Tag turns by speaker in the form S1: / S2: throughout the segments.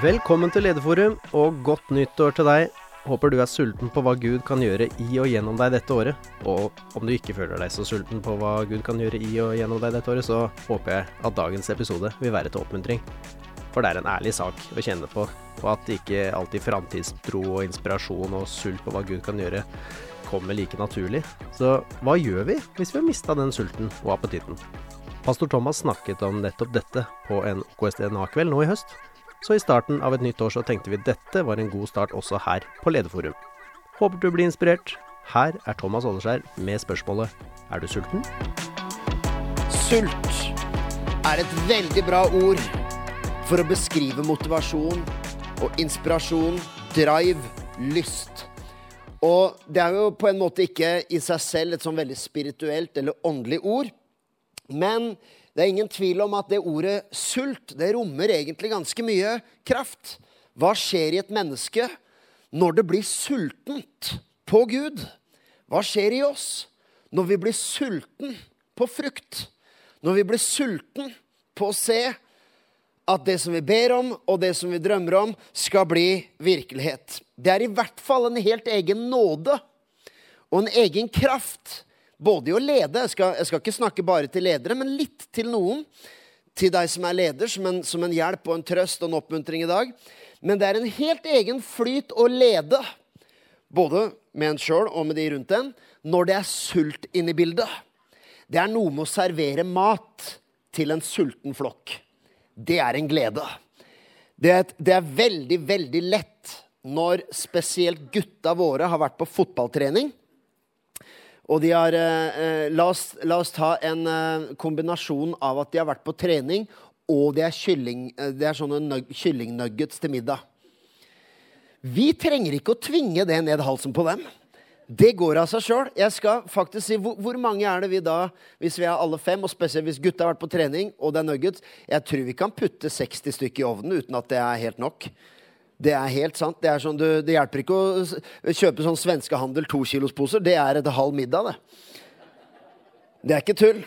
S1: Velkommen til Lederforum, og godt nyttår til deg. Håper du er sulten på hva Gud kan gjøre i og gjennom deg dette året. Og om du ikke føler deg så sulten på hva Gud kan gjøre i og gjennom deg dette året, så håper jeg at dagens episode vil være til oppmuntring. For det er en ærlig sak å kjenne på, og at ikke alltid framtidstro og inspirasjon og sult på hva Gud kan gjøre, kommer like naturlig. Så hva gjør vi hvis vi har mista den sulten og appetitten? Pastor Thomas snakket om nettopp dette på en KSDNA-kveld nå i høst. Så i starten av et nytt år så tenkte vi dette var en god start også her på Lederforum. Håper du blir inspirert. Her er Thomas Åleskjær med spørsmålet Er du sulten?
S2: Sult er et veldig bra ord for å beskrive motivasjon og inspirasjon, drive, lyst. Og det er jo på en måte ikke i seg selv et sånn veldig spirituelt eller åndelig ord, men det er ingen tvil om at det ordet sult det rommer egentlig ganske mye kraft. Hva skjer i et menneske når det blir sultent på Gud? Hva skjer i oss når vi blir sulten på frukt? Når vi blir sulten på å se at det som vi ber om, og det som vi drømmer om, skal bli virkelighet. Det er i hvert fall en helt egen nåde og en egen kraft både i å lede jeg skal, jeg skal, ikke snakke bare til ledere, men litt til noen. Til deg som er leder, som en, som en hjelp og en trøst og en oppmuntring i dag. Men det er en helt egen flyt å lede, både med en sjøl og med de rundt en, når det er sult inne i bildet. Det er noe med å servere mat til en sulten flokk. Det er en glede. Det er, det er veldig, veldig lett når spesielt gutta våre har vært på fotballtrening og de har eh, eh, la, oss, la, oss, ta en eh, kombinasjon av at de har vært på trening, og det er, kylling, eh, det er sånne kyllingnuggets til middag. Vi trenger ikke å tvinge det ned halsen på dem. Det går av seg sjøl. Jeg skal faktisk si hvor, hvor, mange er det vi da, hvis vi er alle fem, og spesielt hvis gutta har vært på trening, og det er nuggets Jeg tror vi kan putte 60 stykker i ovnen uten at det er helt nok. Det er helt sant. Det, sånn, du, det hjelper ikke å kjøpe sånn svenskehandel tokilosposer. Det er et halv middag, det. Det er ikke tull.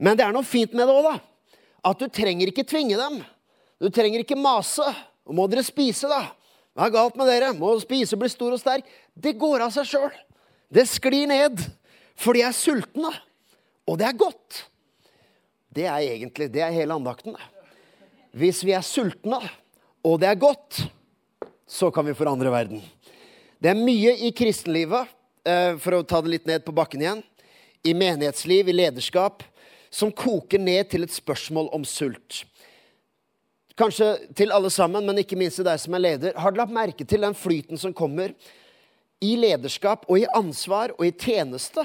S2: Men det er noe fint med det òg, da. At du trenger ikke tvinge dem. Du trenger ikke mase. Og må dere spise, da? Hva er galt med dere? Må spise og bli stor og sterk? Det går av seg sjøl. Det sklir ned. For de er sultne. Og det er godt. Det er egentlig det er hele andakten. Hvis vi er sultne, og det er godt, så kan vi forandre verden. Det er mye i kristenlivet, eh, for å ta det litt ned på bakken igjen, i menighetsliv, i lederskap, som koker ned til et spørsmål om sult. Kanskje til alle sammen, men ikke minst til deg som er leder. Har du lagt merke til den flyten som kommer i lederskap og i ansvar og i tjeneste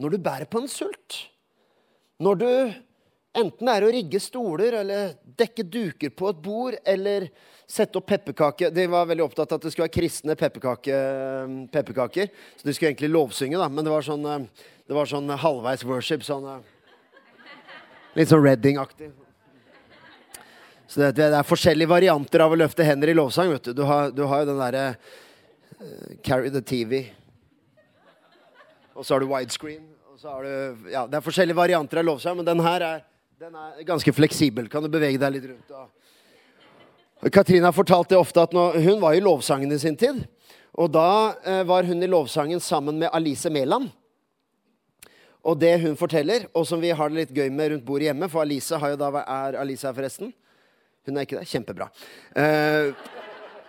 S2: når du bærer på en sult? Når du enten det er å rigge stoler eller dekke duker på et bord eller sette opp pepperkaker. De var veldig opptatt av at det skulle være kristne pepperkake, pepperkaker. Så de skulle egentlig lovsynge, da. Men det var sånn, eh, det var sånn halvveis worship. Sånn, eh, litt sånn Redding-aktig. Så det, det, er forskjellige varianter av å løfte hender i lovsang. vet Du Du har, du har jo den derre uh, Carry the TV. Og så har du widescreen. Og så har du, ja, det er forskjellige varianter av lovsang, men den her er, den er ganske fleksibel. Kan du bevege deg litt rundt. Og, Katrine har fortalt det ofte at når, hun var i lovsangen i sin tid. Og da eh, var hun i lovsangen sammen med Alice Mæland. Og det hun forteller, og som vi har det litt gøy med rundt bordet hjemme For Alice har jo da, er Alice her forresten? Hun er ikke det? Kjempebra. Eh,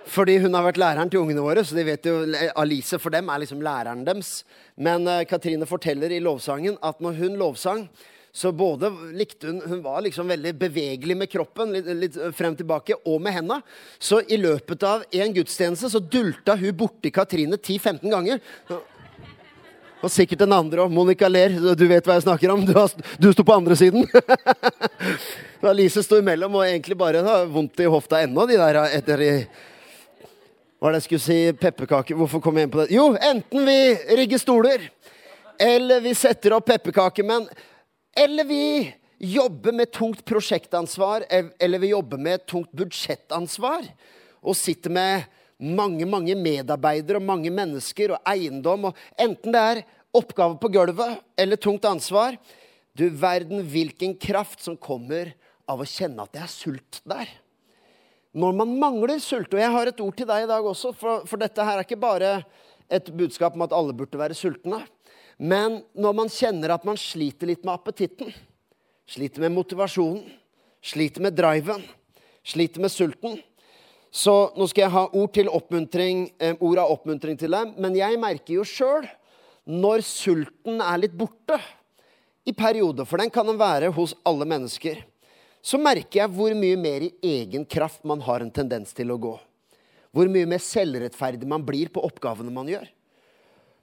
S2: fordi hun har vært læreren til ungene våre, så de vet jo, Alice for dem er liksom læreren deres. Men eh, Katrine forteller i lovsangen at når hun lovsang, så både likte hun Hun var liksom veldig bevegelig med kroppen, litt, litt frem tilbake, og med henda. Så i løpet av en gudstjeneste så dulta hun borti Katrine 10-15 ganger. Og sikkert den andre òg. Monica ler. Du vet hva jeg snakker om. Du, har, du sto på andre siden. Lise sto imellom og egentlig bare har vondt i hofta ennå, de der etter Hva er det jeg skulle si? Pepperkaker. Hvorfor kom jeg inn på det? Jo, enten vi rigger stoler, eller vi setter opp pepperkaker. Eller vi jobber med tungt prosjektansvar, eller vi jobber med tungt budsjettansvar. Og sitter med mange mange medarbeidere og mange mennesker og eiendom. og Enten det er oppgave på gulvet eller tungt ansvar. Du verden hvilken kraft som kommer av å kjenne at det er sult der. når man mangler sult Og jeg har et ord til deg i dag også, for, for dette her er ikke bare et budskap om at alle burde være sultne. Men når man kjenner at man sliter litt med appetitten, sliter med motivasjonen, sliter med driven, sliter med sulten Så nå skal jeg ha ord, til oppmuntring, eh, ord av oppmuntring til dem. Men jeg merker jo sjøl når sulten er litt borte i perioder, for den kan den være hos alle mennesker, så merker jeg hvor mye mer i egen kraft man har en tendens til å gå. Hvor mye mer selvrettferdig man blir på oppgavene man gjør.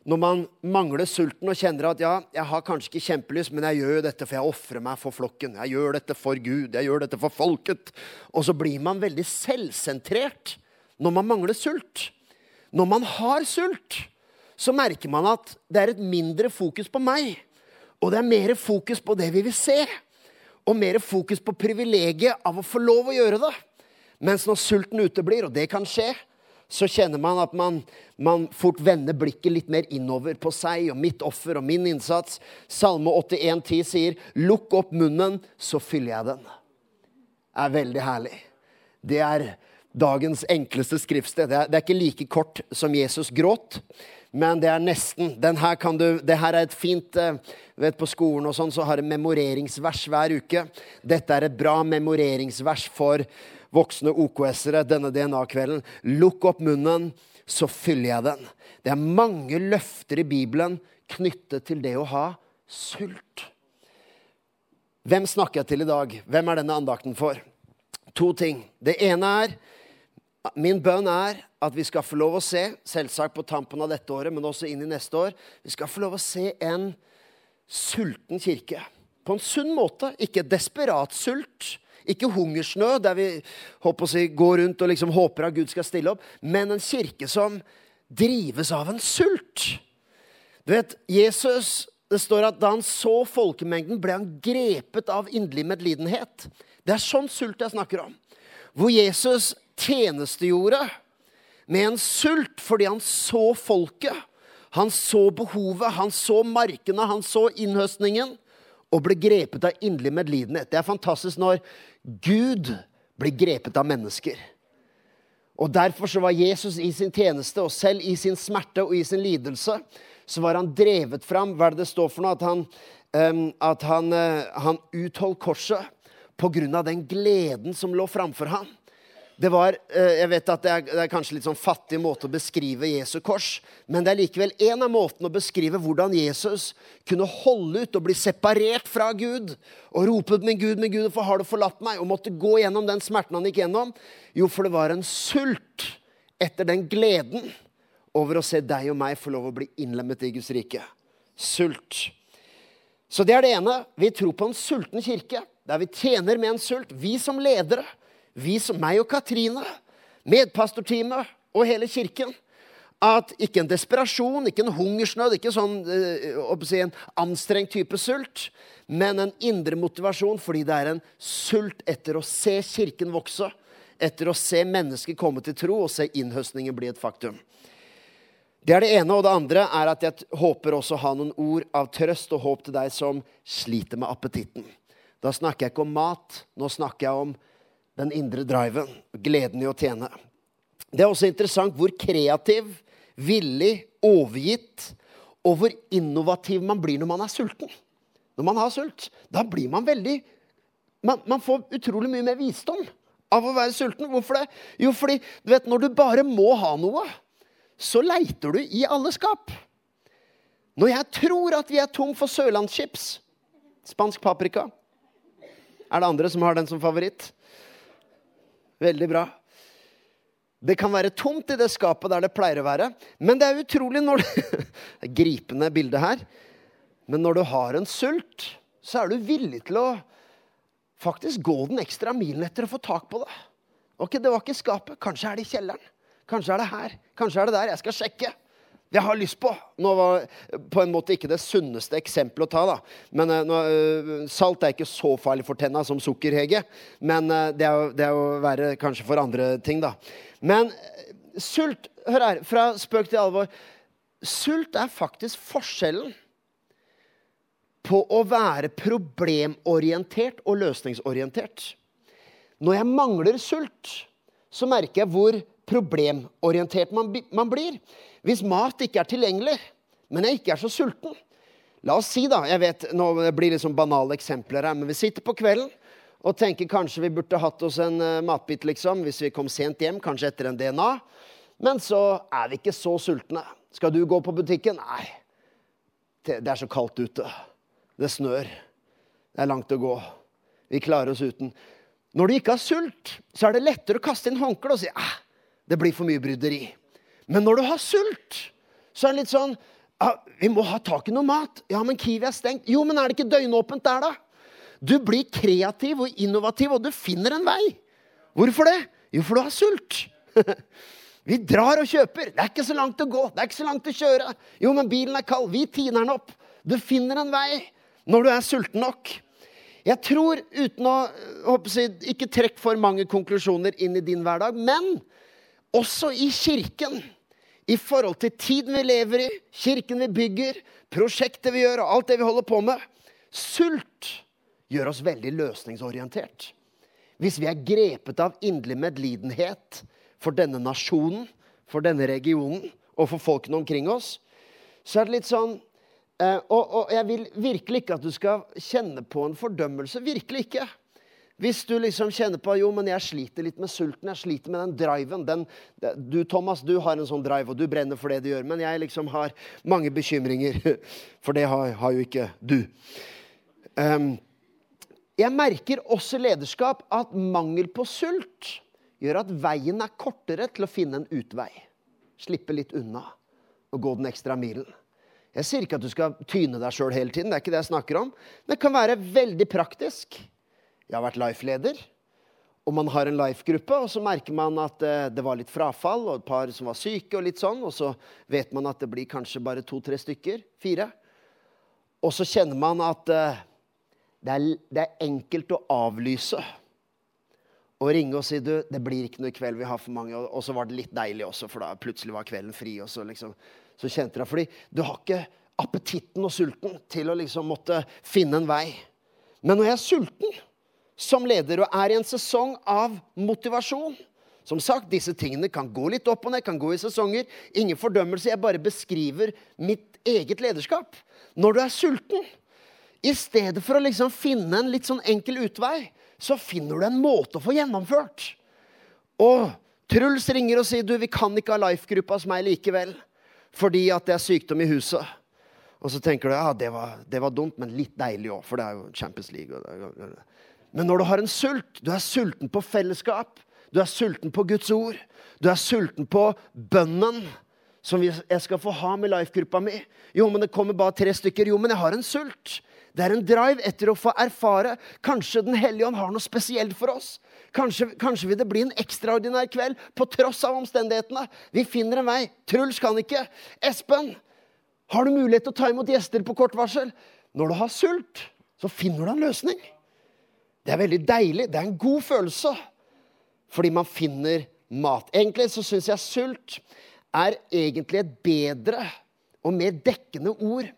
S2: Når man mangler sulten og kjenner at ja, jeg har kanskje ikke kjempelyst, men jeg gjør jo dette for jeg ofrer meg for flokken. Jeg gjør dette for Gud. Jeg gjør dette for folket. Og så blir man veldig selvsentrert når man mangler sult. Når man har sult, så merker man at det er et mindre fokus på meg og det er mer fokus på det vi vil se. Og mer fokus på privilegiet av å få lov å gjøre det. Mens når sulten uteblir, og det kan skje, så kjenner man at man, man, fort vender blikket litt mer innover på seg og mitt offer og min innsats. Salme 81,10 sier 'Lukk opp munnen, så fyller jeg den'. Det er veldig herlig. Det er dagens enkleste skriftsted. Det er, det er ikke like kort som Jesus gråt, men det er nesten. Her du, det her er et fint eh, vet På skolen og sånn så har de memoreringsvers hver uke. Dette er et bra memoreringsvers for voksne OKS-ere denne DNA-kvelden. Lukk opp munnen, så fyller jeg den. Det er mange løfter i Bibelen knyttet til det å ha sult. Hvem snakker jeg til i dag? Hvem er denne andakten for? To ting. Det ene er Min bønn er at vi skal få lov å se, selvsagt på tampen av dette året, men også inn i neste år Vi skal få lov å se en sulten kirke. På en sunn måte. Ikke desperat sult. Ikke hungersnød, der vi håper å si, går rundt og liksom håper at Gud skal stille opp, men en kirke som drives av en sult. Du vet, Jesus det står at Da han så folkemengden, ble han grepet av inderlig medlidenhet. Det er sånn sult jeg snakker om. Hvor Jesus tjenestegjorde med en sult fordi han så folket. Han så behovet, han så markene, han så innhøstningen. Og ble grepet av inderlig medlidenhet. Det er fantastisk når Gud blir grepet av mennesker. Og Derfor så var Jesus i sin tjeneste, og selv i sin smerte og i sin lidelse, så var han drevet fram Hva er det det står for noe? At han, um, at han, uh, han utholdt korset av den gleden som lå framfor ham. Det var, eh, Jeg vet at det er, det er, kanskje litt sånn fattig måte å beskrive Jesu kors, men det er likevel en av måtene å beskrive hvordan Jesus kunne holde ut og bli separert fra Gud og rope ut 'Min Gud, min Gud, hvorfor har du forlatt meg?' og måtte gå gjennom den smerten han gikk gjennom. Jo, for det var en sult etter den gleden over å se deg og meg få lov å bli innlemmet i Guds rike. Sult. Så det er det ene. Vi tror på en sulten kirke, der vi tjener med en sult. Vi som ledere vi som meg og Katrine, medpastorteamet og hele kirken, at ikke en desperasjon, ikke en hungersnød, ikke sånn, uh, si, en anstrengt type sult, men en indre motivasjon fordi det er en sult etter å se kirken vokse, etter å se mennesker komme til tro og se innhøstningen bli et faktum. Det er det ene. Og det andre er at jeg håper også å ha noen ord av trøst og håp til deg som sliter med appetitten. Da snakker jeg ikke om mat. Nå snakker jeg om den indre driven, gleden i å tjene. Det er også interessant hvor kreativ, villig, overgitt og hvor innovativ man blir når man er sulten. Når man har sult, da blir man veldig man, man får utrolig mye mer visdom av å være sulten. Hvorfor det? Jo, fordi du vet, når du bare må ha noe, så leiter du i alle skap. Når jeg tror at vi er tom for sørlandschips, spansk paprika Er det andre som har den som favoritt? Veldig bra. Det kan være tomt i det skapet der det pleier å være. Men det er utrolig når er Gripende bilde her. Men når du har en sult, så er du villig til å faktisk gå den ekstra milen etter å få tak på det. Ok, Det var ikke skapet. Kanskje er det i kjelleren. Kanskje er det her. Kanskje er det der. Jeg skal sjekke jeg har lyst på. Nå var på en måte ikke det sunneste eksempelet å ta. da. Men uh, nå, uh, Salt er ikke så farlig for tenna som sukker, Hege. Men uh, det, er jo, det er jo verre kanskje for andre ting, da. Men sult Hør her, fra spøk til alvor. Sult er faktisk forskjellen på å være problemorientert og løsningsorientert. Når jeg mangler sult, så merker jeg hvor problemorientert man, man blir. Hvis mat ikke er tilgjengelig, men jeg ikke er så sulten La oss si, da jeg vet, Nå blir det liksom banale eksempler her, men vi sitter på kvelden og tenker kanskje vi burde hatt oss en uh, matbit liksom, hvis vi kom sent hjem, kanskje etter en DNA. Men så er vi ikke så sultne. Skal du gå på butikken? Nei. Det er så kaldt ute. Det snør. Det er langt å gå. Vi klarer oss uten. Når du ikke har sult, så er det lettere å kaste inn håndkleet og si at det blir for mye bryderi. Men når du har sult, så er det litt sånn ja, Vi må ha tak i noe mat. Ja, men Kiwi er stengt. Jo, men er det ikke døgnåpent der, da? Du blir kreativ og innovativ, og du finner en vei. Hvorfor det? Jo, for du har sult. Vi drar og kjøper. Det er ikke så langt å gå. Det er ikke så langt å kjøre. Jo, men bilen er kald. Vi tiner den opp. Du finner en vei når du er sulten nok. Jeg tror, uten å jeg, Ikke trekk for mange konklusjoner inn i din hverdag, men også i kirken i forhold til tiden vi lever i, kirken vi bygger, prosjektet vi gjør, og alt det vi holder på med. Sult gjør oss veldig løsningsorientert. Hvis vi er grepet av inderlig medlidenhet for denne nasjonen, for denne regionen og for folkene omkring oss, så er det litt sånn eh, og, og jeg vil virkelig ikke at du skal kjenne på en fordømmelse. Virkelig ikke. Hvis du liksom kjenner på jo, men jeg sliter litt med sulten, jeg sliter med den driven den, Du Thomas, du har en sånn drive, og du brenner for det du gjør. Men jeg liksom har mange bekymringer, for det har, har jo ikke du. Um, jeg merker også lederskap at mangel på sult gjør at veien er kortere til å finne en utvei. Slippe litt unna og gå den ekstra milen. Jeg sier ikke at du skal tyne deg sjøl hele tiden, det er ikke det jeg snakker om. Det kan være veldig praktisk. Jeg har vært Life-leder. Og man har en Life-gruppe, og så merker man at eh, det var litt frafall, og et par som var syke, og litt sånn, og så vet man at det blir kanskje bare to-tre stykker. Fire. Og så kjenner man at eh, det, er, det, er, enkelt å avlyse. Og ringe og si du, det blir ikke noe i kveld, vi har for mange. Og, så var det litt deilig også, for da plutselig var kvelden fri. og så liksom, så kjente jeg, Fordi du har ikke appetitten og sulten til å liksom måtte finne en vei. Men når jeg er sulten som leder og er i en sesong av motivasjon. Som sagt, disse tingene kan gå litt opp og ned, kan gå i sesonger. Ingen fordømmelse. Jeg bare beskriver mitt eget lederskap. Når du er sulten, i stedet for å liksom finne en litt sånn enkel utvei, så finner du en måte å få gjennomført. Og Truls ringer og sier du, vi kan ikke ha life-gruppa hos meg likevel. Fordi at det er sykdom i huset. Og så tenker du ja, det var, det var dumt, men litt deilig òg, for det er jo Champions League. Og det, men når du har en sult, du er sulten på fellesskap, du er sulten på Guds ord, du er sulten på bønnen som jeg skal få ha med life-gruppa mi. Jo, men det kommer bare tre stykker. Jo, men jeg har en sult. Det er en drive etter å få erfare. Kanskje Den hellige ånd har noe spesielt for oss. Kanskje, kanskje, vil det bli en ekstraordinær kveld på tross av omstendighetene. Vi finner en vei. Truls kan ikke. Espen, har du mulighet til å ta imot gjester på kort varsel? Når du har sult, så finner du en løsning. Det er veldig deilig. Det er en god følelse. Fordi man finner mat. Egentlig så syns jeg sult er egentlig et bedre og mer dekkende ord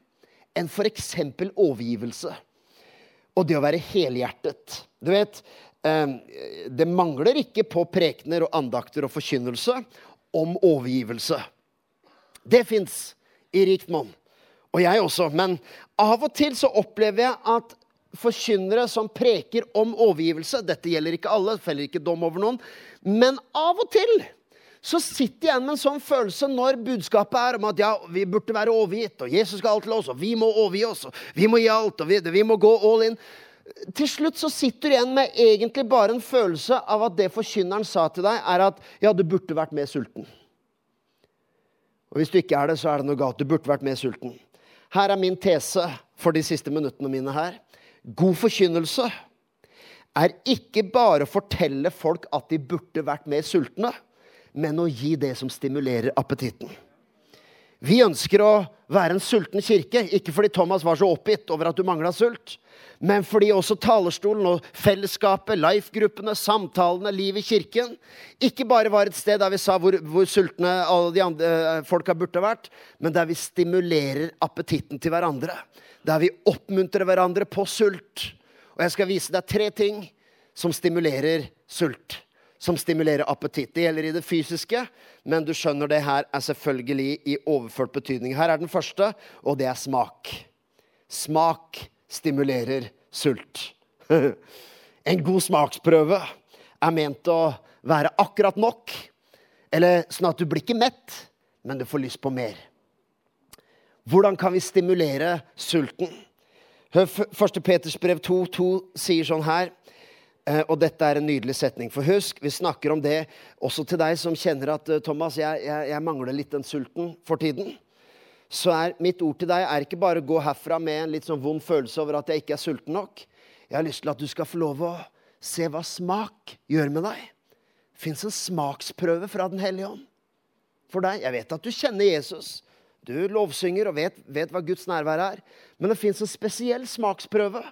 S2: enn f.eks. overgivelse. Og det å være helhjertet. Du vet, eh, det mangler ikke på prekener og andakter og forkynnelse om overgivelse. Det fins i rikt monn. Og jeg også. Men av og til så opplever jeg at forkynnere som preker om overgivelse. Dette gjelder ikke alle, feller ikke dom over noen. Men av og til så sitter jeg igjen med en sånn følelse når budskapet er om at ja, vi burde være overgitt, og Jesus skal alt til oss, og vi må overgi oss, og vi må gi alt, og vi, vi må gå all in. Til slutt så sitter du igjen med egentlig bare en følelse av at det forkynneren sa til deg, er at ja, du burde vært mer sulten. Og hvis du ikke er det, så er det noe galt. Du burde vært mer sulten. Her er min tese for de siste minuttene mine her. God forkynnelse er ikke bare å fortelle folk at de burde vært mer sultne, men å gi det som stimulerer appetitten. Vi ønsker å være en sulten kirke, ikke fordi Thomas var så oppgitt over at du mangla sult, men fordi også talerstolen og fellesskapet, life-gruppene, samtalene, livet i kirken ikke bare var et sted der vi sa hvor, hvor sultne alle de andre eh, folka burde vært, men der vi stimulerer appetitten til hverandre der vi oppmuntrer hverandre på sult. Og jeg skal vise deg tre ting som stimulerer sult. som stimulerer appetitt. Det gjelder i det fysiske, men du skjønner det her er selvfølgelig i overført betydning. Her er den første, og det er smak. Smak stimulerer sult. En god smaksprøve er ment å være akkurat nok, eller sånn at du blir ikke mett, men du får lyst på mer. Hvordan kan vi stimulere sulten? Hør 1. Peters brev 2, 2 sier sånn her Eh, og dette er en nydelig setning. For husk, vi snakker om det også til deg som kjenner at eh, Thomas, jeg, jeg, jeg mangler litt den sulten for tiden. Så er mitt ord til deg er ikke bare å gå herfra med en litt sånn vond følelse over at jeg ikke er sulten nok. Jeg har lyst til at du skal få lov å se hva smak gjør med deg. Det fins en smaksprøve fra Den hellige ånd for deg. Jeg vet at du kjenner Jesus. Du lovsynger og vet, vet hva Guds nærvær er. Men det fins en spesiell smaksprøve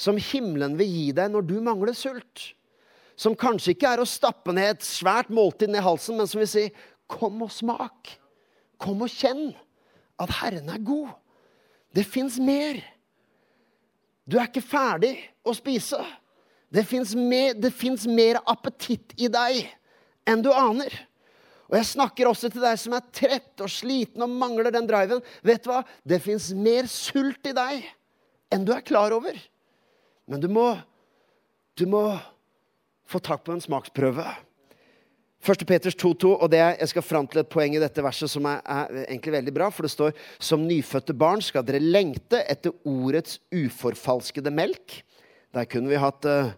S2: som himmelen vil gi deg når du mangler sult. Som kanskje ikke er å stappe ned et svært måltid ned halsen, men som vil si kom og smak. Kom og kjenn at Herren er god. Det fins mer. Du er ikke ferdig å spise. Det fins mer, mer, appetitt i deg enn du aner. Og jeg snakker også til deg som er trett og sliten og mangler den driven. Vet du hva? Det fins mer sult i deg enn du er klar over. Men du må, du må få tak på en smaksprøve. 1. Peters 2,2, og det er, jeg skal fram til et poeng i dette verset som er, er, egentlig veldig bra. For det står som nyfødte barn skal dere lengte etter ordets uforfalskede melk. Der kunne vi hatt, uh,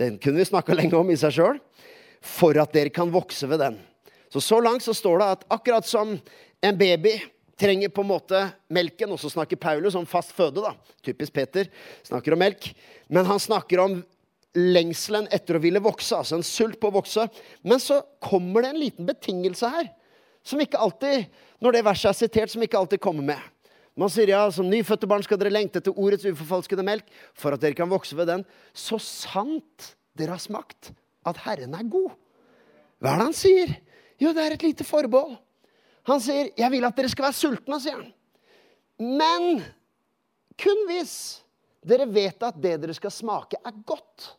S2: Den kunne vi snakka lenge om i seg sjøl. For at dere kan vokse ved den. Så så langt så står det at akkurat som en baby trenger på en måte melken. Og så snakker Paulus om fast føde. da. Typisk Peter. Snakker om melk. Men han snakker om lengselen etter å ville vokse, altså en sult på å vokse. Men så kommer det en liten betingelse her, som ikke alltid, når det verset er sitert, som ikke alltid kommer med. Man sier ja, som nyfødte barn skal dere lengte etter ordets uforfalskede melk, for at dere kan vokse ved den, så sant dere har smakt at Herren er god. Hva er det han sier? Jo, det er et lite forbehold. Han sier, 'Jeg vil at dere skal være sultne', sier han. Men kun hvis dere vet at det dere skal smake, er godt.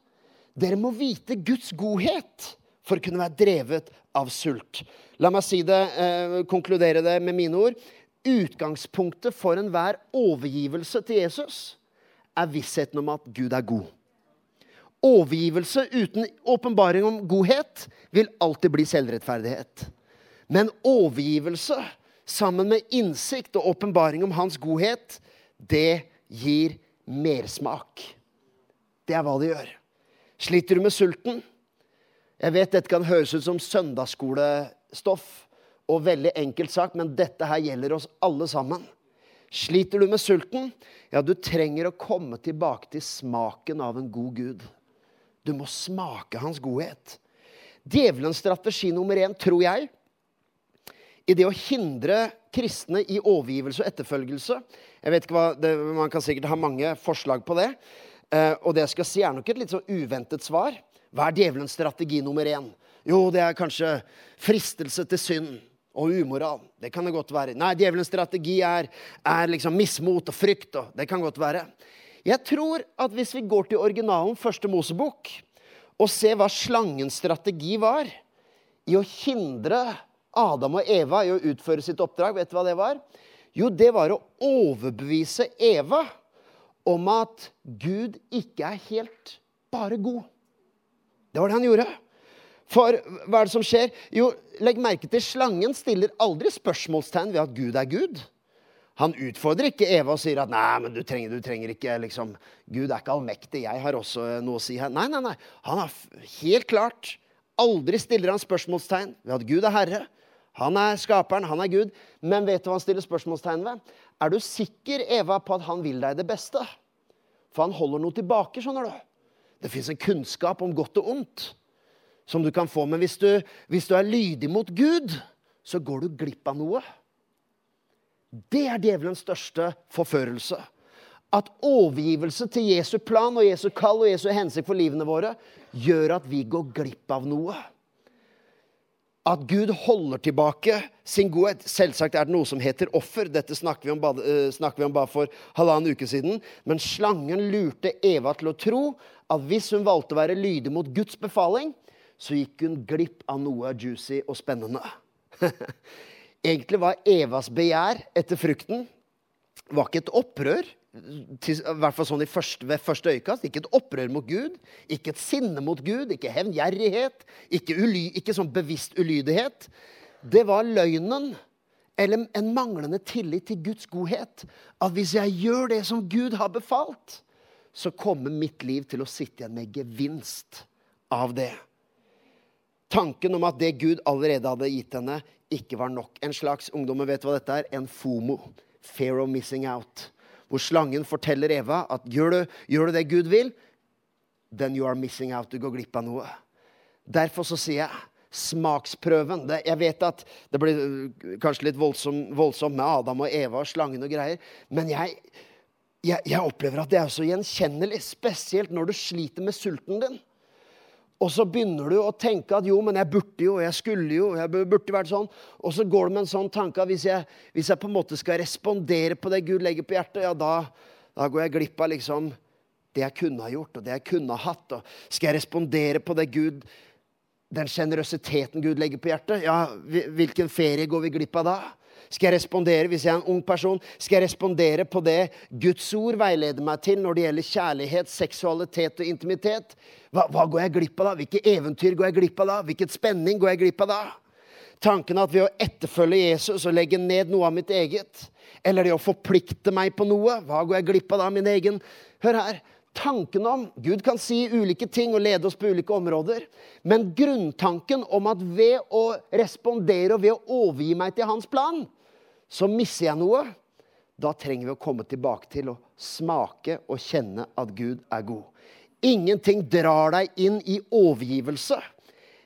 S2: Dere må vite Guds godhet for å kunne være drevet av sult. La meg si det, eh, konkludere det med mine ord. Utgangspunktet for enhver overgivelse til Jesus er vissheten om at Gud er god. Overgivelse uten åpenbaring om godhet vil alltid bli selvrettferdighet. Men overgivelse sammen med innsikt og åpenbaring om hans godhet, det gir mersmak. Det er hva det gjør. Sliter du med sulten? Jeg vet dette kan høres ut som søndagsskolestoff og veldig enkelt sagt, men dette her gjelder oss alle sammen. Sliter du med sulten? Ja, du trenger å komme tilbake til smaken av en god Gud. Du må smake hans godhet. Djevelens strategi nummer én, tror jeg, i det å hindre kristne i overgivelse og etterfølgelse. Jeg vet ikke hva, det, Man kan sikkert ha mange forslag på det. Eh, og det jeg skal si, er nok et litt så uventet svar. Hva er djevelens strategi nummer én? Jo, det er kanskje fristelse til synd og umoral. Det kan det godt være. Nei, djevelens strategi er, er liksom mismot og frykt. Og det kan godt være. Jeg tror at hvis vi går til originalen, første Mosebok, og ser hva slangens strategi var i å hindre Adam og Eva i å utføre sitt oppdrag. Vet du hva det var? Jo, det var å overbevise Eva om at Gud ikke er helt bare god. Det var det han gjorde. For hva er det som skjer? Jo, legg merke til slangen stiller aldri spørsmålstegn ved at Gud er Gud. Han utfordrer ikke Eva og sier at nei, men du trenger, du trenger ikke liksom, Gud er ikke allmektig, jeg har også noe å si her. Nei, nei, nei. Han har helt klart Aldri stiller han spørsmålstegn ved at Gud er herre. Han er skaperen, han er Gud. Men vet du hva han stiller spørsmålstegn ved? Er du sikker, Eva, på at han vil deg det beste? For han holder noe tilbake, skjønner du. Det fins en kunnskap om godt og ondt som du kan få. Men hvis du, hvis du er lydig mot Gud, så går du glipp av noe. Det er djevelens største forførelse. At overgivelse til Jesu plan og Jesu kall og Jesu hensikt for livene våre gjør at vi går glipp av noe at Gud holder tilbake sin godhet. Selvsagt er det noe som heter offer. Dette snakker vi, om bare, om bare for halvannen uke siden. Men slangen lurte Eva til å tro at hvis hun valgte å være lydig mot Guds befaling, så gikk hun glipp av noe juicy og spennende. Egentlig var Evas begjær etter frukten var ikke et opprør, til, i hvert fall sånn første, ved første øyekast. Ikke et opprør mot Gud, ikke et sinne mot Gud, ikke hevngjerrighet, ikke, uly, ikke sånn bevisst ulydighet. Det var løgnen eller en manglende tillit til Guds godhet. At hvis jeg gjør det som Gud har befalt, så kommer mitt liv til å sitte igjen med gevinst av det. Tanken om at det Gud allerede hadde gitt henne, ikke var nok. En slags ungdommer vet hva dette er? En fomo. Fair of missing out. Hvor slangen forteller Eva at gjør du, gjør du det Gud vil, then you are missing out. Du går glipp av noe. Derfor så sier jeg smaksprøven. Det, jeg vet at det blir øh, kanskje litt voldsomt voldsom med Adam og Eva og slangen og greier, men jeg, jeg, jeg opplever at det er så gjenkjennelig, spesielt når du sliter med sulten din. Og så begynner du å tenke at jo, men jeg burde jo, jeg skulle jo, jeg burde vært sånn. Og så går du med en sånn tanke at hvis jeg, hvis jeg på en måte skal respondere på det Gud legger på hjertet, ja, da, da går jeg glipp av liksom det jeg kunne ha gjort, og det jeg kunne ha hatt. Og skal jeg respondere på det Gud Den sjenerøsiteten Gud legger på hjertet, ja, hvilken ferie går vi glipp av da? Skal jeg respondere hvis jeg er en ung person, skal jeg respondere på det Guds ord veileder meg til når det gjelder kjærlighet, seksualitet og intimitet? Hva, hva går jeg glipp av da? Hvilke eventyr går jeg glipp av da? Hvilket spenning går jeg glipp av da? Tanken at ved å etterfølge Jesus og legge ned noe av mitt eget, eller det å forplikte meg på noe, hva går jeg glipp av da? Min egen Hør her. Tanken om Gud kan si ulike ting og lede oss på ulike områder. Men grunntanken om at ved å respondere og ved å overgi meg til hans plan, så mister jeg noe. Da trenger vi å komme tilbake til å smake og kjenne at Gud er god. Ingenting drar deg inn i overgivelse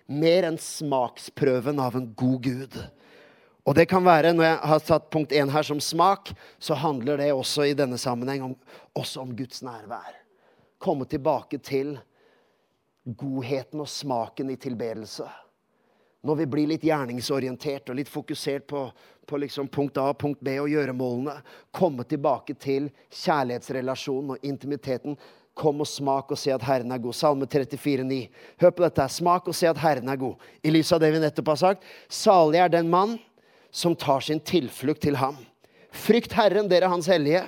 S2: mer enn smaksprøven av en god Gud. Og det kan være, Når jeg har satt punkt én her som smak, så handler det også i denne sammenheng om, også om Guds nærvær. Komme tilbake til godheten og smaken i tilbedelse. Når vi blir litt gjerningsorientert og litt fokusert på, på liksom punkt A, punkt B og gjøremålene. Komme tilbake til kjærlighetsrelasjonen og intimiteten. Kom og smak og se at Herren er god. Salme 34, 34,9. Hør på dette. Smak og se at Herren er god. I lys av det vi nettopp har sagt. Salig er den mann som tar sin tilflukt til ham. Frykt Herren, dere Hans hellige.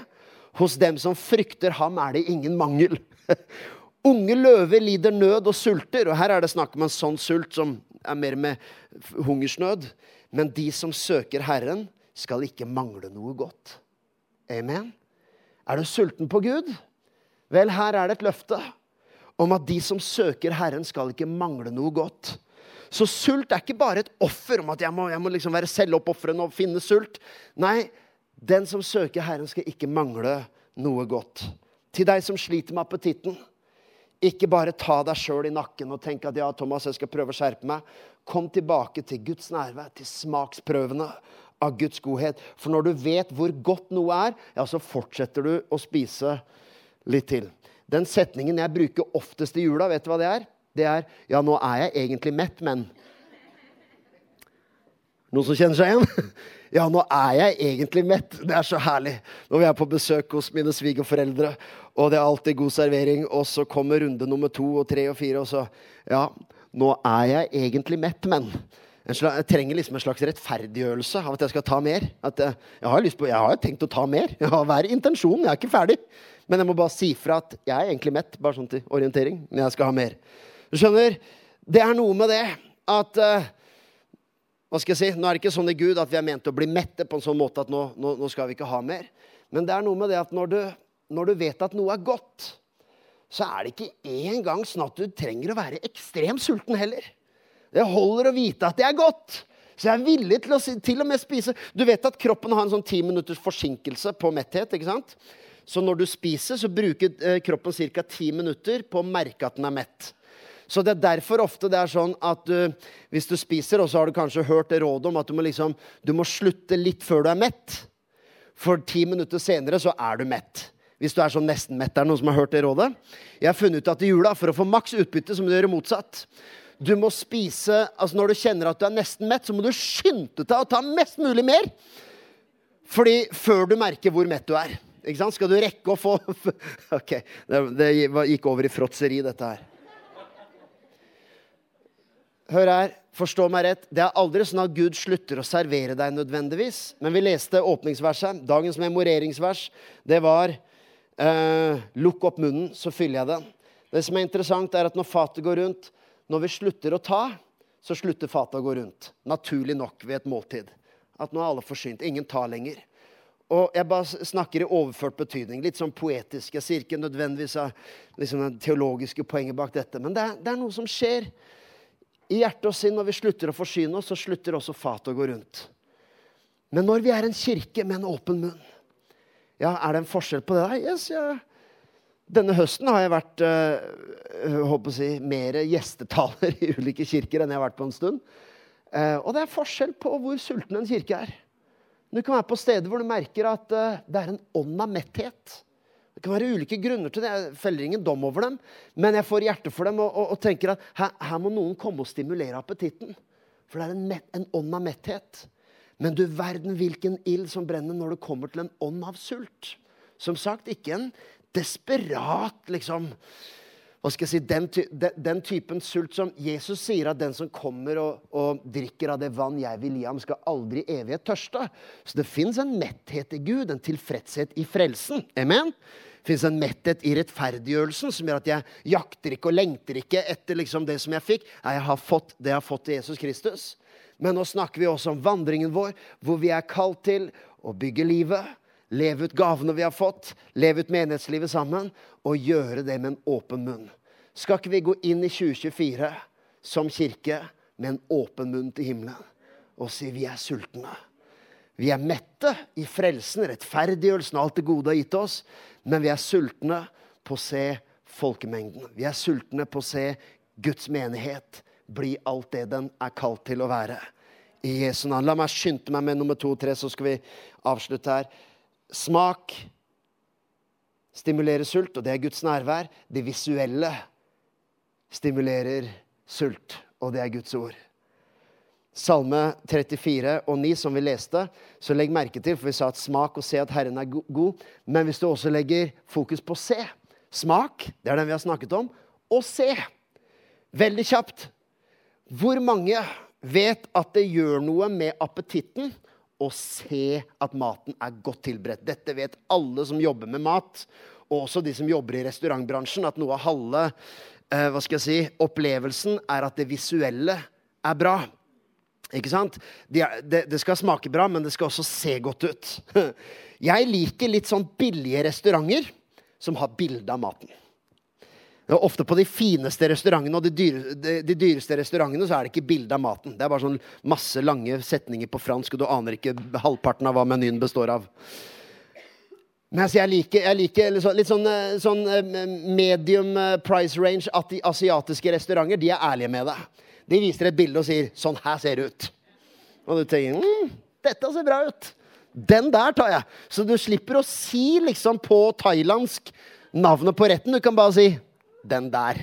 S2: Hos dem som frykter ham, er det ingen mangel. Unge løver lider nød og sulter, og her er det snakk om en sånn sult som er mer med hungersnød. Men de som søker Herren, skal ikke mangle noe godt. Amen. Er du sulten på Gud? Vel, her er det et løfte om at de som søker Herren, skal ikke mangle noe godt. Så sult er ikke bare et offer om at jeg må, jeg må liksom være selvoppofrende og finne sult. Nei, den som søker Herren, skal ikke mangle noe godt. Til deg som sliter med appetitten. Ikke bare ta deg sjøl i nakken og tenke at ja, Thomas, jeg skal prøve å skjerpe meg. Kom tilbake til Guds nærvær, til smaksprøvene av Guds godhet. For når du vet hvor godt noe er, ja, så fortsetter du å spise litt til. Den setningen jeg bruker oftest i jula, vet du hva det er? Det er ja, nå er jeg egentlig mett, men Noen som kjenner seg igjen? Ja, nå er jeg egentlig mett. Det er så herlig. Når vi er på besøk hos mine svigerforeldre, og det er alltid god servering, og så kommer runde nummer to og tre og fire, og så Ja, nå er jeg egentlig mett, men slags, Jeg trenger liksom en slags rettferdiggjørelse av at jeg skal ta mer. At jeg, jeg har på, jeg har tenkt å ta mer. Jeg har hver intensjon. Jeg er ikke ferdig. Men jeg må bare si fra at jeg er egentlig mett, bare sånn til orientering. Men jeg skal ha mer. Du skjønner? Det er noe med det at uh, hva skal jeg si? Nå er det ikke sånn i Gud at vi er ment å bli mette på en sånn måte at nå, nå, nå skal vi ikke ha mer. Men det er noe med det at når du, når du vet at noe er godt, så er det ikke engang sånn at du trenger å være ekstremt sulten heller. Det holder å vite at det er godt. Så jeg er villig til å til og med spise Du vet at kroppen har en sånn ti minutters forsinkelse på metthet. ikke sant? Så når du spiser, så bruker eh, kroppen ca. ti minutter på å merke at den er mett. Så det er derfor ofte det er sånn at du, hvis du spiser, og så har du kanskje hørt det rådet om at du må, liksom, du må slutte litt før du er mett. For ti minutter senere så er du mett. Hvis du er sånn nesten-mett. Er det noen som har hørt det rådet? Jeg har funnet ut at i jula, for å få maks utbytte, så må du gjøre motsatt. Du må spise, altså Når du kjenner at du er nesten mett, så må du skynde deg å ta mest mulig mer. Fordi før du merker hvor mett du er. Ikke sant? Skal du rekke å få Ok, det gikk over i fråtseri, dette her. Hør her, forstå meg rett. Det er aldri sånn at Gud slutter å servere deg nødvendigvis. Men vi leste åpningsverset. Dagens memoreringsvers. Det var eh, Lukk opp munnen, så fyller jeg den. Det som er interessant, er at når fatet går rundt, når vi slutter å ta, så slutter fatet å gå rundt. Naturlig nok ved et måltid. At nå er alle forsynt. Ingen tar lenger. Og jeg bare snakker i overført betydning. Litt sånn poetisk. Jeg sier ikke nødvendigvis liksom det teologiske poenget bak dette. Men det er, det er, noe som skjer i hjerte og sinn når vi slutter å forsyne oss, så slutter også fatet å gå rundt. Men når vi er en kirke med en åpen munn, ja, er det en forskjell på det? Yes, ja. Denne høsten har jeg vært øh, å si, mer gjestetaler i ulike kirker enn jeg har vært på en stund. Uh, og det er forskjell på hvor sulten en kirke er. Du kan være på steder hvor du merker at uh, det er en ånd av metthet. Det kan være ulike grunner til det. Jeg feller ingen dom over dem. Men jeg får hjerte for dem og, og, og tenker at her, her, må noen komme og stimulere appetitten. For det er en, met, en ånd av metthet. Men du verden hvilken ild som brenner når det kommer til en ånd av sult. Som sagt, ikke en desperat liksom hva skal jeg si, den, den, typen sult som Jesus sier at den som kommer og, og, drikker av det vann jeg vil gi ham, skal aldri i evighet tørste. Så det fins en metthet i Gud, en tilfredshet i frelsen. Amen? Det fins en metthet i rettferdiggjørelsen som gjør at jeg jakter ikke og lengter ikke etter liksom det som jeg fikk. Nei, Jeg har fått det jeg har fått til Jesus Kristus. Men nå snakker vi også om vandringen vår, hvor vi er kalt til å bygge livet leve ut gavene vi har fått, leve ut menighetslivet sammen, og gjøre det med en åpen munn. Skal ikke vi gå inn i 2024 som kirke med en åpen munn til himmelen og si vi er sultne? Vi er mette i frelsen, rettferdiggjørelsen alt det gode har gitt oss, men vi er sultne på å se folkemengden. Vi er sultne på å se Guds menighet bli alt det den er kalt til å være. I Jesu navn. La meg skynde meg med nummer to og tre, så skal vi avslutte her. Smak stimulerer sult, og det er Guds nærvær. Det visuelle stimulerer sult, og det er Guds ord. Salme 34 og 9, som vi leste, så legg merke til, for vi sa at smak og se at Herren er god. Men hvis du også legger fokus på se Smak, det er den vi har snakket om, og se. Veldig kjapt. Hvor mange vet at det gjør noe med appetitten og se at maten er godt tilberedt. Dette vet alle som jobber med mat, og også de som jobber i restaurantbransjen, at noe av halve eh, hva skal jeg si, opplevelsen er at det visuelle er bra. Ikke sant? Det, de, de skal smake bra, men det skal også se godt ut. Jeg liker litt sånn billige restauranter som har bilde av maten. Ofte på de fineste restaurantene og de, dyre, de, de, dyreste restaurantene så er det ikke bilde av maten. Det er bare sånn masse lange setninger på fransk, og du aner ikke halvparten av hva menyen består av. Men altså, jeg liker, jeg liker litt sånn, sånn, eh, sånn, eh, medium eh, price range at de asiatiske restauranter de er ærlige med deg. De viser et bilde og sier 'sånn her ser det ut'. Og du tenker mm, 'dette ser bra ut'. Den der tar jeg. Så du slipper å si liksom på thailandsk navnet på retten. Du kan bare si den der.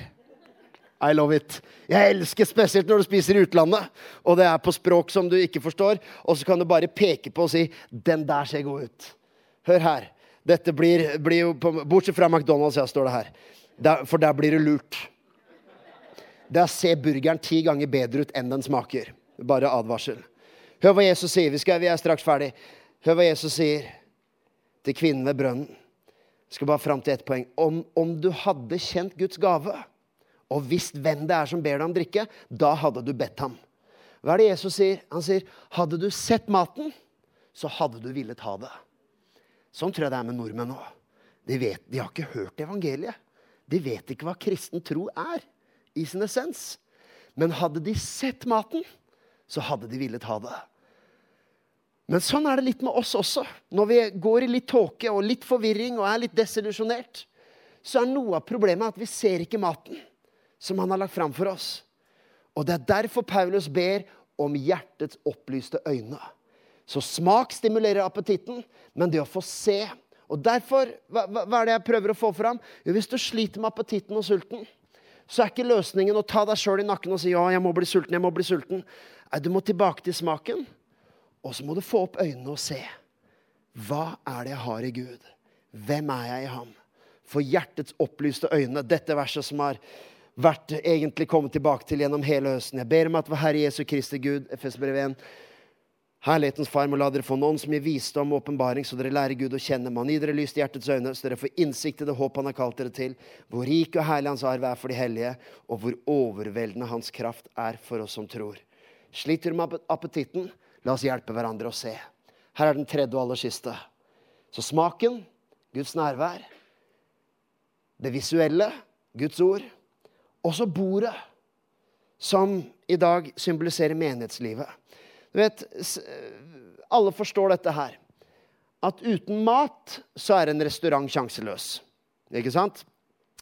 S2: I love it. Jeg elsker spesielt når du spiser i utlandet, og det er på språk som du ikke forstår, og så kan du bare peke på og si 'Den der ser god ut'. Hør her. Dette blir, blir jo på, Bortsett fra McDonald's, ja, står det her. Der, for der blir du lurt. Der ser burgeren ti ganger bedre ut enn den smaker. Bare advarsel. Hør hva Jesus sier. Vi, skal, vi er straks ferdig. Hør hva Jesus sier til kvinnen ved brønnen. Jeg skal bare fram til ett poeng. Om, om, du hadde kjent Guds gave og visst hvem det er som ber deg om drikke, da hadde du bedt ham. Hva er det Jesus sier? Han sier, 'Hadde du sett maten, så hadde du villet ha det'. Sånn tror jeg det er med nordmenn òg. De, de har ikke hørt evangeliet. De vet ikke hva kristen tro er i sin essens. Men hadde de sett maten, så hadde de villet ha det. Men sånn er det litt med oss også. Når vi går i litt tåke og litt forvirring og er litt desillusjonert, så er noe av problemet at vi ser ikke maten som han har lagt fram for oss. Og det er derfor Paulus ber om hjertets opplyste øyne. Så smak stimulerer appetitten, men det å få se Og derfor, hva, hva er det jeg prøver å få fram? Jo, hvis du sliter med appetitten og sulten, så er ikke løsningen å ta deg sjøl i nakken og si ja, jeg må bli sulten, jeg må bli sulten. Nei, du må tilbake til smaken. Og så må du få opp øynene og se. Hva er det jeg har i Gud? Hvem er jeg i ham? For hjertets opplyste øyne. Dette verset som har vært egentlig kommet tilbake til gjennom hele høsten. Jeg ber om at vår Herre Jesu Kristi Gud, FS-brev 1, Herlighetens Far må la dere få noen som gir visdom og åpenbaring, så dere lærer Gud å kjenne. Man gir dere lyst i hjertets øyne, så dere får innsikt i det håp han har kalt dere til. Hvor rik og herlig hans arv er for de hellige, og hvor overveldende hans kraft er for oss som tror. Sliter du med appetitten? La oss hjelpe hverandre å se. Her er den tredje og aller siste. Så smaken, Guds nærvær. Det visuelle, Guds ord. Og så bordet, som i dag symboliserer menighetslivet. Du vet, alle forstår dette her. At uten mat så er en restaurant sjanseløs. Ikke sant?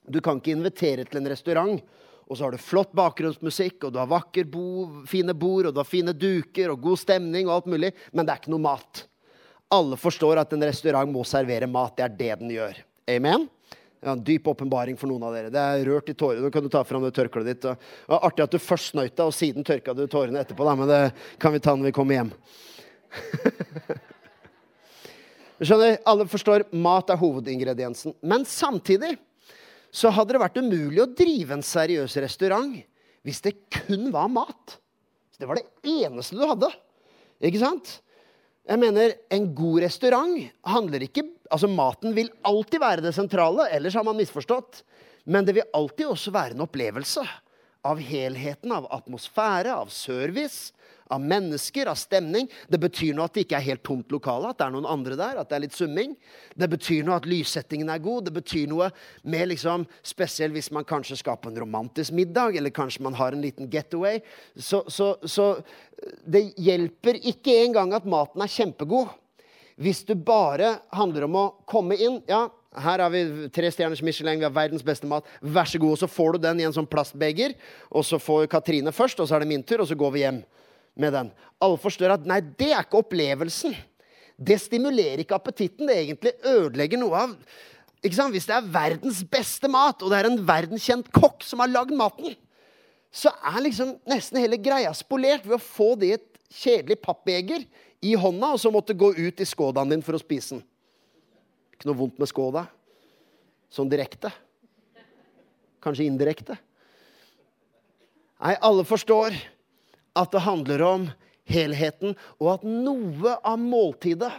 S2: Du kan ikke invitere til en restaurant, og så har du flott bakgrunnsmusikk, og du har vakker bo, fine bord, og du har fine duker og god stemning og alt mulig, men det er ikke noe mat. Alle forstår at en restaurant må servere mat. Det er det den gjør. Amen? Ja, en dyp åpenbaring for noen av dere. Det er rørt i tårer. Nå kan du ta fram det tørkleet ditt. Det var artig at du først snøyt og siden tørka du tårene etterpå. Da. Men det kan vi ta når vi kommer hjem. du skjønner, Alle forstår mat er hovedingrediensen. Men samtidig så hadde det vært umulig å drive en seriøs restaurant hvis det kun var mat. Så Det var det eneste du hadde. Ikke sant? Jeg mener, En god restaurant handler ikke Altså, Maten vil alltid være det sentrale, ellers har man misforstått. Men det vil alltid også være en opplevelse av helheten, av atmosfære, av service, av mennesker, av stemning. Det betyr noe at det ikke er helt tomt lokale, at det er noen andre der, at det er litt summing. Det betyr noe at lyssettingen er god. Det betyr noe med liksom, Spesielt hvis man kanskje skal på en romantisk middag, eller kanskje man har en liten getaway. Så, så, så det hjelper ikke engang at maten er kjempegod. Hvis du bare handler om å komme inn Ja, her har vi tre stjerners Michelin, vi har verdens beste mat. Vær så god. Og så får du den i en sånn plastbeger. Og så får Katrine først, og så er det min tur, og så går vi hjem med den. Alle forstår at nei, det er ikke opplevelsen. Det stimulerer ikke appetitten. Det egentlig ødelegger noe av ikke sant? Hvis det er verdens beste mat, og det er en verdenskjent kokk som har lagd maten, så er liksom nesten hele greia spolert ved å få det i et kjedelig pappbeger i hånda, og så måtte gå ut i skådaen din for å spise den. Ikke noe vondt med skåda. Sånn direkte. Kanskje indirekte. Nei, alle forstår at det handler om helheten, og at noe av måltidet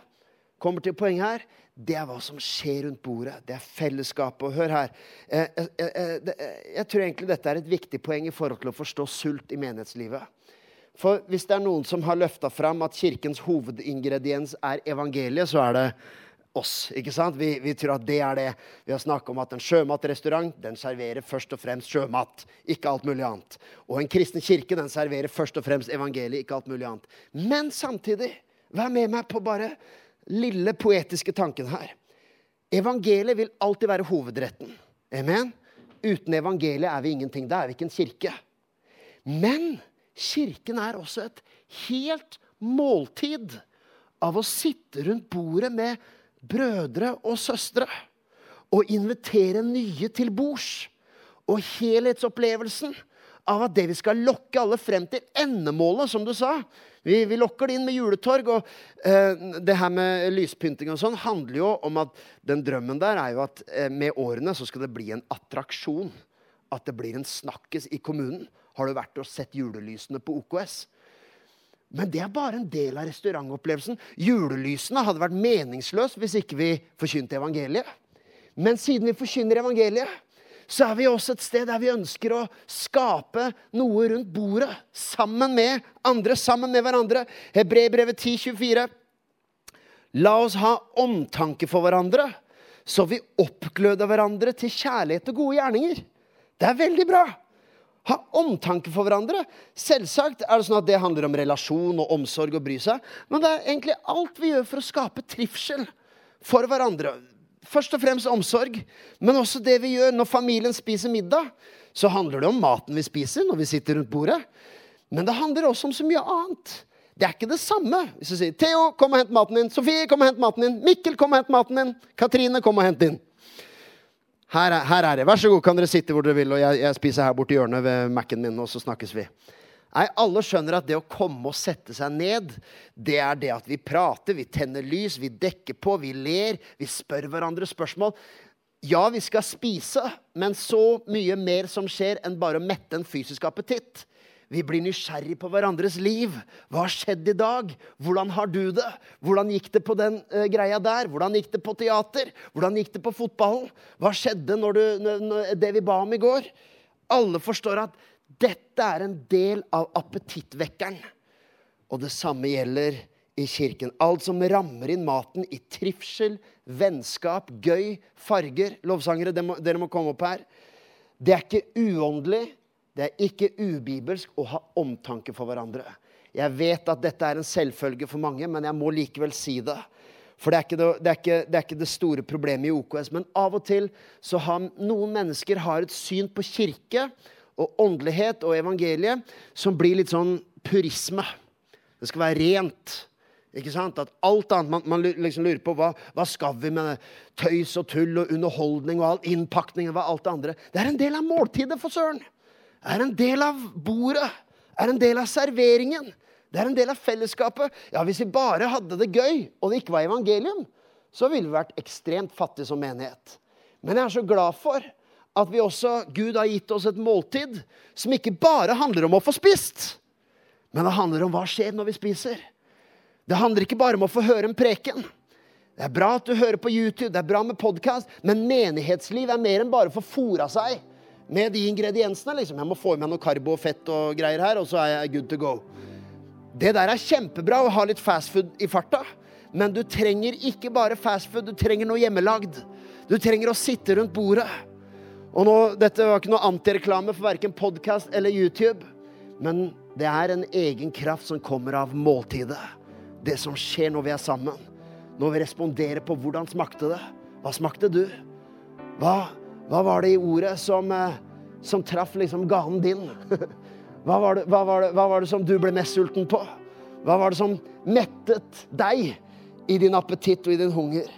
S2: kommer til poenget her. Det er hva som skjer rundt bordet. Det er fellesskapet. Og hør her. Jeg, jeg, jeg, jeg tror egentlig dette er et viktig poeng i forhold til å forstå sult i menighetslivet. For hvis det er noen som har løfta fram at kirkens hovedingrediens er evangeliet, så er det oss. ikke sant? Vi, vi tror at det er det. Vi har snakka om at en sjømatrestaurant den serverer først og fremst sjømat, ikke alt mulig annet. Og en kristen kirke den serverer først og fremst evangeliet, ikke alt mulig annet. Men samtidig, vær med meg på bare lille poetiske tanken her. Evangeliet vil alltid være hovedretten. Amen? Uten evangeliet er vi ingenting. Da er vi ikke en kirke. Men Kirken er også et helt måltid av å sitte rundt bordet med brødre og søstre og invitere nye til bords. Og helhetsopplevelsen av at det vi skal lokke alle frem til endemålet, som du sa Vi, vi lokker det inn med juletorg. Og eh, det her med lyspynting og sånn handler jo om at den drømmen der er jo at eh, med årene så skal det bli en attraksjon. At det blir en snakkes i kommunen. Har du vært og sett julelysene på OKS? Men det er bare en del av restaurantopplevelsen. Julelysene hadde vært meningsløse hvis ikke vi forkynte evangeliet. Men siden vi forkynner evangeliet, så er vi også et sted der vi ønsker å skape noe rundt bordet. Sammen med andre, sammen med hverandre. Hebrebrevet 10,24. La oss ha omtanke for hverandre, så vi oppgløder hverandre til kjærlighet og gode gjerninger. Det er veldig bra. Ha omtanke for hverandre. Selvsagt er det sånn at det handler om relasjon og omsorg og bry seg. Men det er egentlig alt vi gjør for å skape trivsel for hverandre. Først og fremst omsorg, men også det vi gjør når familien spiser middag. Så handler det om maten vi spiser når vi sitter rundt bordet. Men det handler også om så mye annet. Det er ikke det samme hvis du sier 'Theo, kom og hent maten din'. 'Sofie, kom og hent maten din'. 'Mikkel, kom og hent maten din'. 'Katrine, kom og hent din'. Her er, her er, det. Vær så god, kan dere sitte hvor dere vil. og Jeg, jeg spiser her borti hjørnet ved Mac-en min, og så snakkes vi. Nei, Alle skjønner at det å komme og sette seg ned, det er det at vi prater, vi tenner lys, vi dekker på, vi ler, vi spør hverandre spørsmål. Ja, vi skal spise, men så mye mer som skjer enn bare å mette en fysisk appetitt. Vi blir nysgjerrig på hverandres liv. Hva har skjedd i dag? Hvordan har du det? Hvordan gikk det på den uh, greia der? Hvordan gikk det på teater? Hvordan gikk det på fotballen? Hva skjedde når du, når, det vi ba om i går? Alle forstår at dette er en del av appetittvekkeren. Og det samme gjelder i kirken. Alt som rammer inn maten i trivsel, vennskap, gøy, farger. Lovsangere, dere må, dere må komme opp her. Det er ikke uåndelig, det er ikke ubibelsk å ha omtanke for hverandre. Jeg vet at dette er en selvfølge for mange, men jeg må likevel si det. For det er, det, det, er ikke, det er ikke det, store problemet i OKS. Men av og til så har noen mennesker har et syn på kirke og åndelighet og evangeliet som blir litt sånn purisme. Det skal være rent. Ikke sant? At alt annet, Man, man liksom lurer på hva, hva skal vi med tøys og tull og underholdning og all innpakning og alt det andre. Det er en del av måltidet, for søren er en del av bordet, er en del av serveringen. Det er en del av fellesskapet. Ja, Hvis vi bare hadde det gøy, og det ikke var evangelium, så ville vi vært ekstremt fattige som menighet. Men jeg er så glad for at vi også, Gud har gitt oss et måltid som ikke bare handler om å få spist, men det handler om hva skjer når vi spiser. Det handler ikke bare om å få høre en preken. Det er bra at du hører på YouTube, det er bra med podkast, men menighetsliv er mer enn bare å få fora seg med de ingrediensene. liksom. Jeg må få i meg noe karbo og fett og greier her, og så er jeg good to go. Det der er kjempebra å ha litt fastfood i farta, men du trenger ikke bare fastfood, du trenger noe hjemmelagd. Du trenger å sitte rundt bordet. Og nå, Dette var ikke noe antireklame for verken podkast eller YouTube, men det er en egen kraft som kommer av måltidet. Det som skjer når vi er sammen. Når vi responderer på hvordan smakte det. Hva smakte du? Hva hva var det i ordet som, eh, som traff liksom ganen din? Hva var, det, hva, var det, hva var, det, som du ble mest sulten på? Hva var det som mettet deg i din appetitt og i din hunger?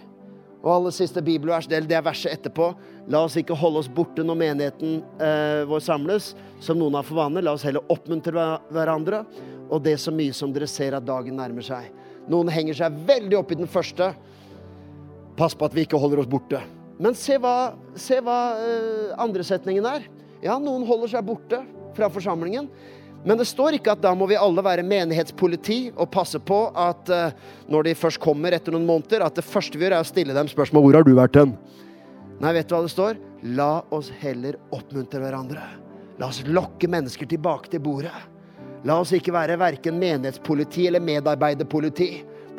S2: Og aller siste bibelvers, det er verset etterpå. La oss ikke holde oss borte når menigheten eh, vår samles, som noen har for vane. La oss heller oppmuntre hverandre, og det så mye som dere ser at dagen nærmer seg. Noen henger seg veldig opp i den første. Pass på at vi ikke holder oss borte. Men se hva, se hva uh, andre setningen er. Ja, noen holder seg borte fra forsamlingen. Men det står ikke at da må vi alle være menighetspoliti og passe på at uh, når de først kommer etter noen måneder, at det første vi gjør, er å stille dem spørsmål hvor har du vært hen? Nei, vet du hva det står? La oss heller oppmuntre hverandre. La oss lokke mennesker tilbake til bordet. La oss ikke være verken menighetspoliti eller medarbeiderpoliti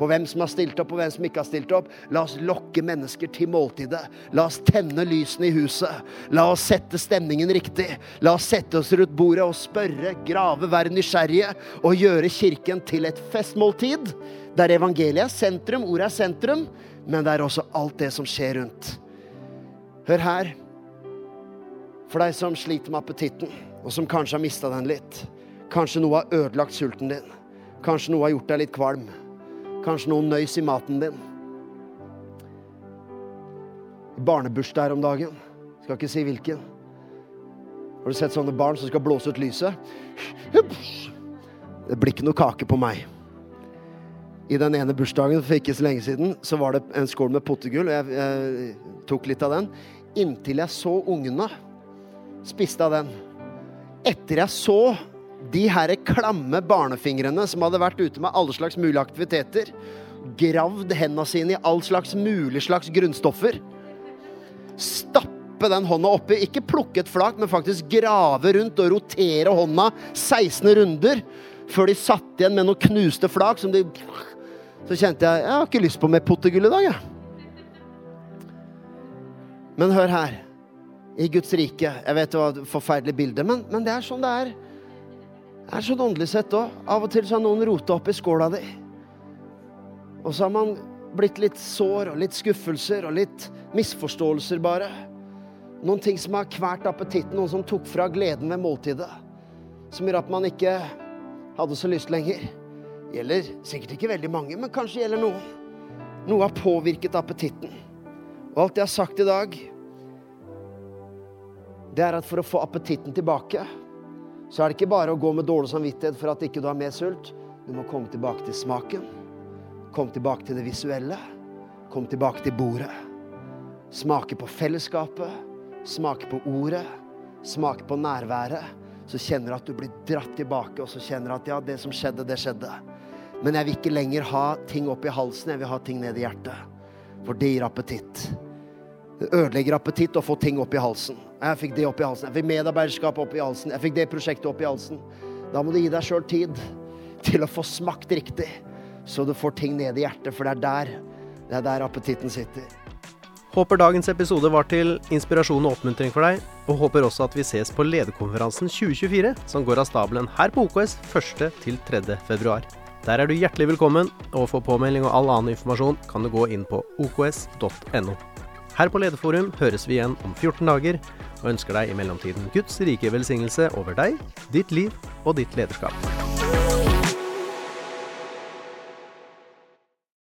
S2: på hvem som har stilt opp, og hvem som ikke har stilt opp. La oss lokke mennesker til måltidet. La oss tenne lysene i huset. La oss sette stemningen riktig. La oss sette oss rundt bordet og spørre, grave, være nysgjerrige og gjøre kirken til et festmåltid der evangeliet er sentrum, ordet er sentrum, men det er også alt det som skjer rundt. Hør her. For deg som sliter med appetitten, og som kanskje har mista den litt. Kanskje noe har ødelagt sulten din. Kanskje noe har gjort deg litt kvalm. Kanskje noen nøys i maten din. Barnebursdag her om dagen. Skal ikke si hvilken. Har du sett sånne barn som skal blåse ut lyset? Det blir ikke noe kake på meg. I den ene bursdagen for ikke så lenge siden så var det en skål med potegull, og jeg, jeg tok litt av den. Inntil jeg så ungene spiste av den. Etter jeg så de her klamme barnefingrene som hadde vært ute med alle slags mulige aktiviteter, gravd hendene sine i all slags mulig slags grunnstoffer, stappe den hånda oppi, ikke plukke et flak, men faktisk grave rundt og rotere hånda 16 runder før de satt igjen med noen knuste flak som de Så kjente jeg jeg har ikke lyst på mer pottegull i dag, jeg. Men hør her. I Guds rike Jeg vet det var et forferdelig bilde, men, men det er sånn det er. Er sånn åndelig sett òg. Av og til så har noen rota opp i skåla di. Og så har man blitt litt sår og litt skuffelser og litt misforståelser, bare. Noen ting som har kvært appetitten, noen som tok fra gleden ved måltidet. Som gjør at man ikke hadde så lyst lenger. Gjelder sikkert ikke veldig mange, men kanskje gjelder noen. Noe har påvirket appetitten. Og alt jeg har sagt i dag, det er at for å få appetitten tilbake så er det ikke bare å gå med dårlig samvittighet for at ikke du har mer sult. Du må komme tilbake til smaken. Kom tilbake til det visuelle. Kom tilbake til bordet. Smake på fellesskapet, Smake på ordet, Smake på nærværet, så kjenner du at du blir dratt tilbake, og så kjenner du at ja, det som skjedde, det skjedde. Men jeg vil ikke lenger ha ting opp i halsen, jeg vil ha ting ned i hjertet. For det gir appetitt. Ødelegger appetitt å få ting opp i halsen. Jeg fikk det opp i halsen. Jeg fikk medarbeiderskap opp i halsen. Jeg fikk det prosjektet opp i halsen. Da må du gi deg sjøl tid til å få smakt riktig, så du får ting ned i hjertet, for det er der, det er der appetitten sitter.
S1: Håper dagens episode var til inspirasjon og oppmuntring for deg, og håper også at vi ses på lederkonferansen 2024, som går av stabelen her på OKS 1. til 3. februar. Der er du hjertelig velkommen, og for påmelding og all annen informasjon kan du gå inn på oks.no. Her på Lederforum høres vi igjen om 14 dager, og ønsker deg i mellomtiden Guds rike velsignelse over deg, ditt liv og ditt lederskap.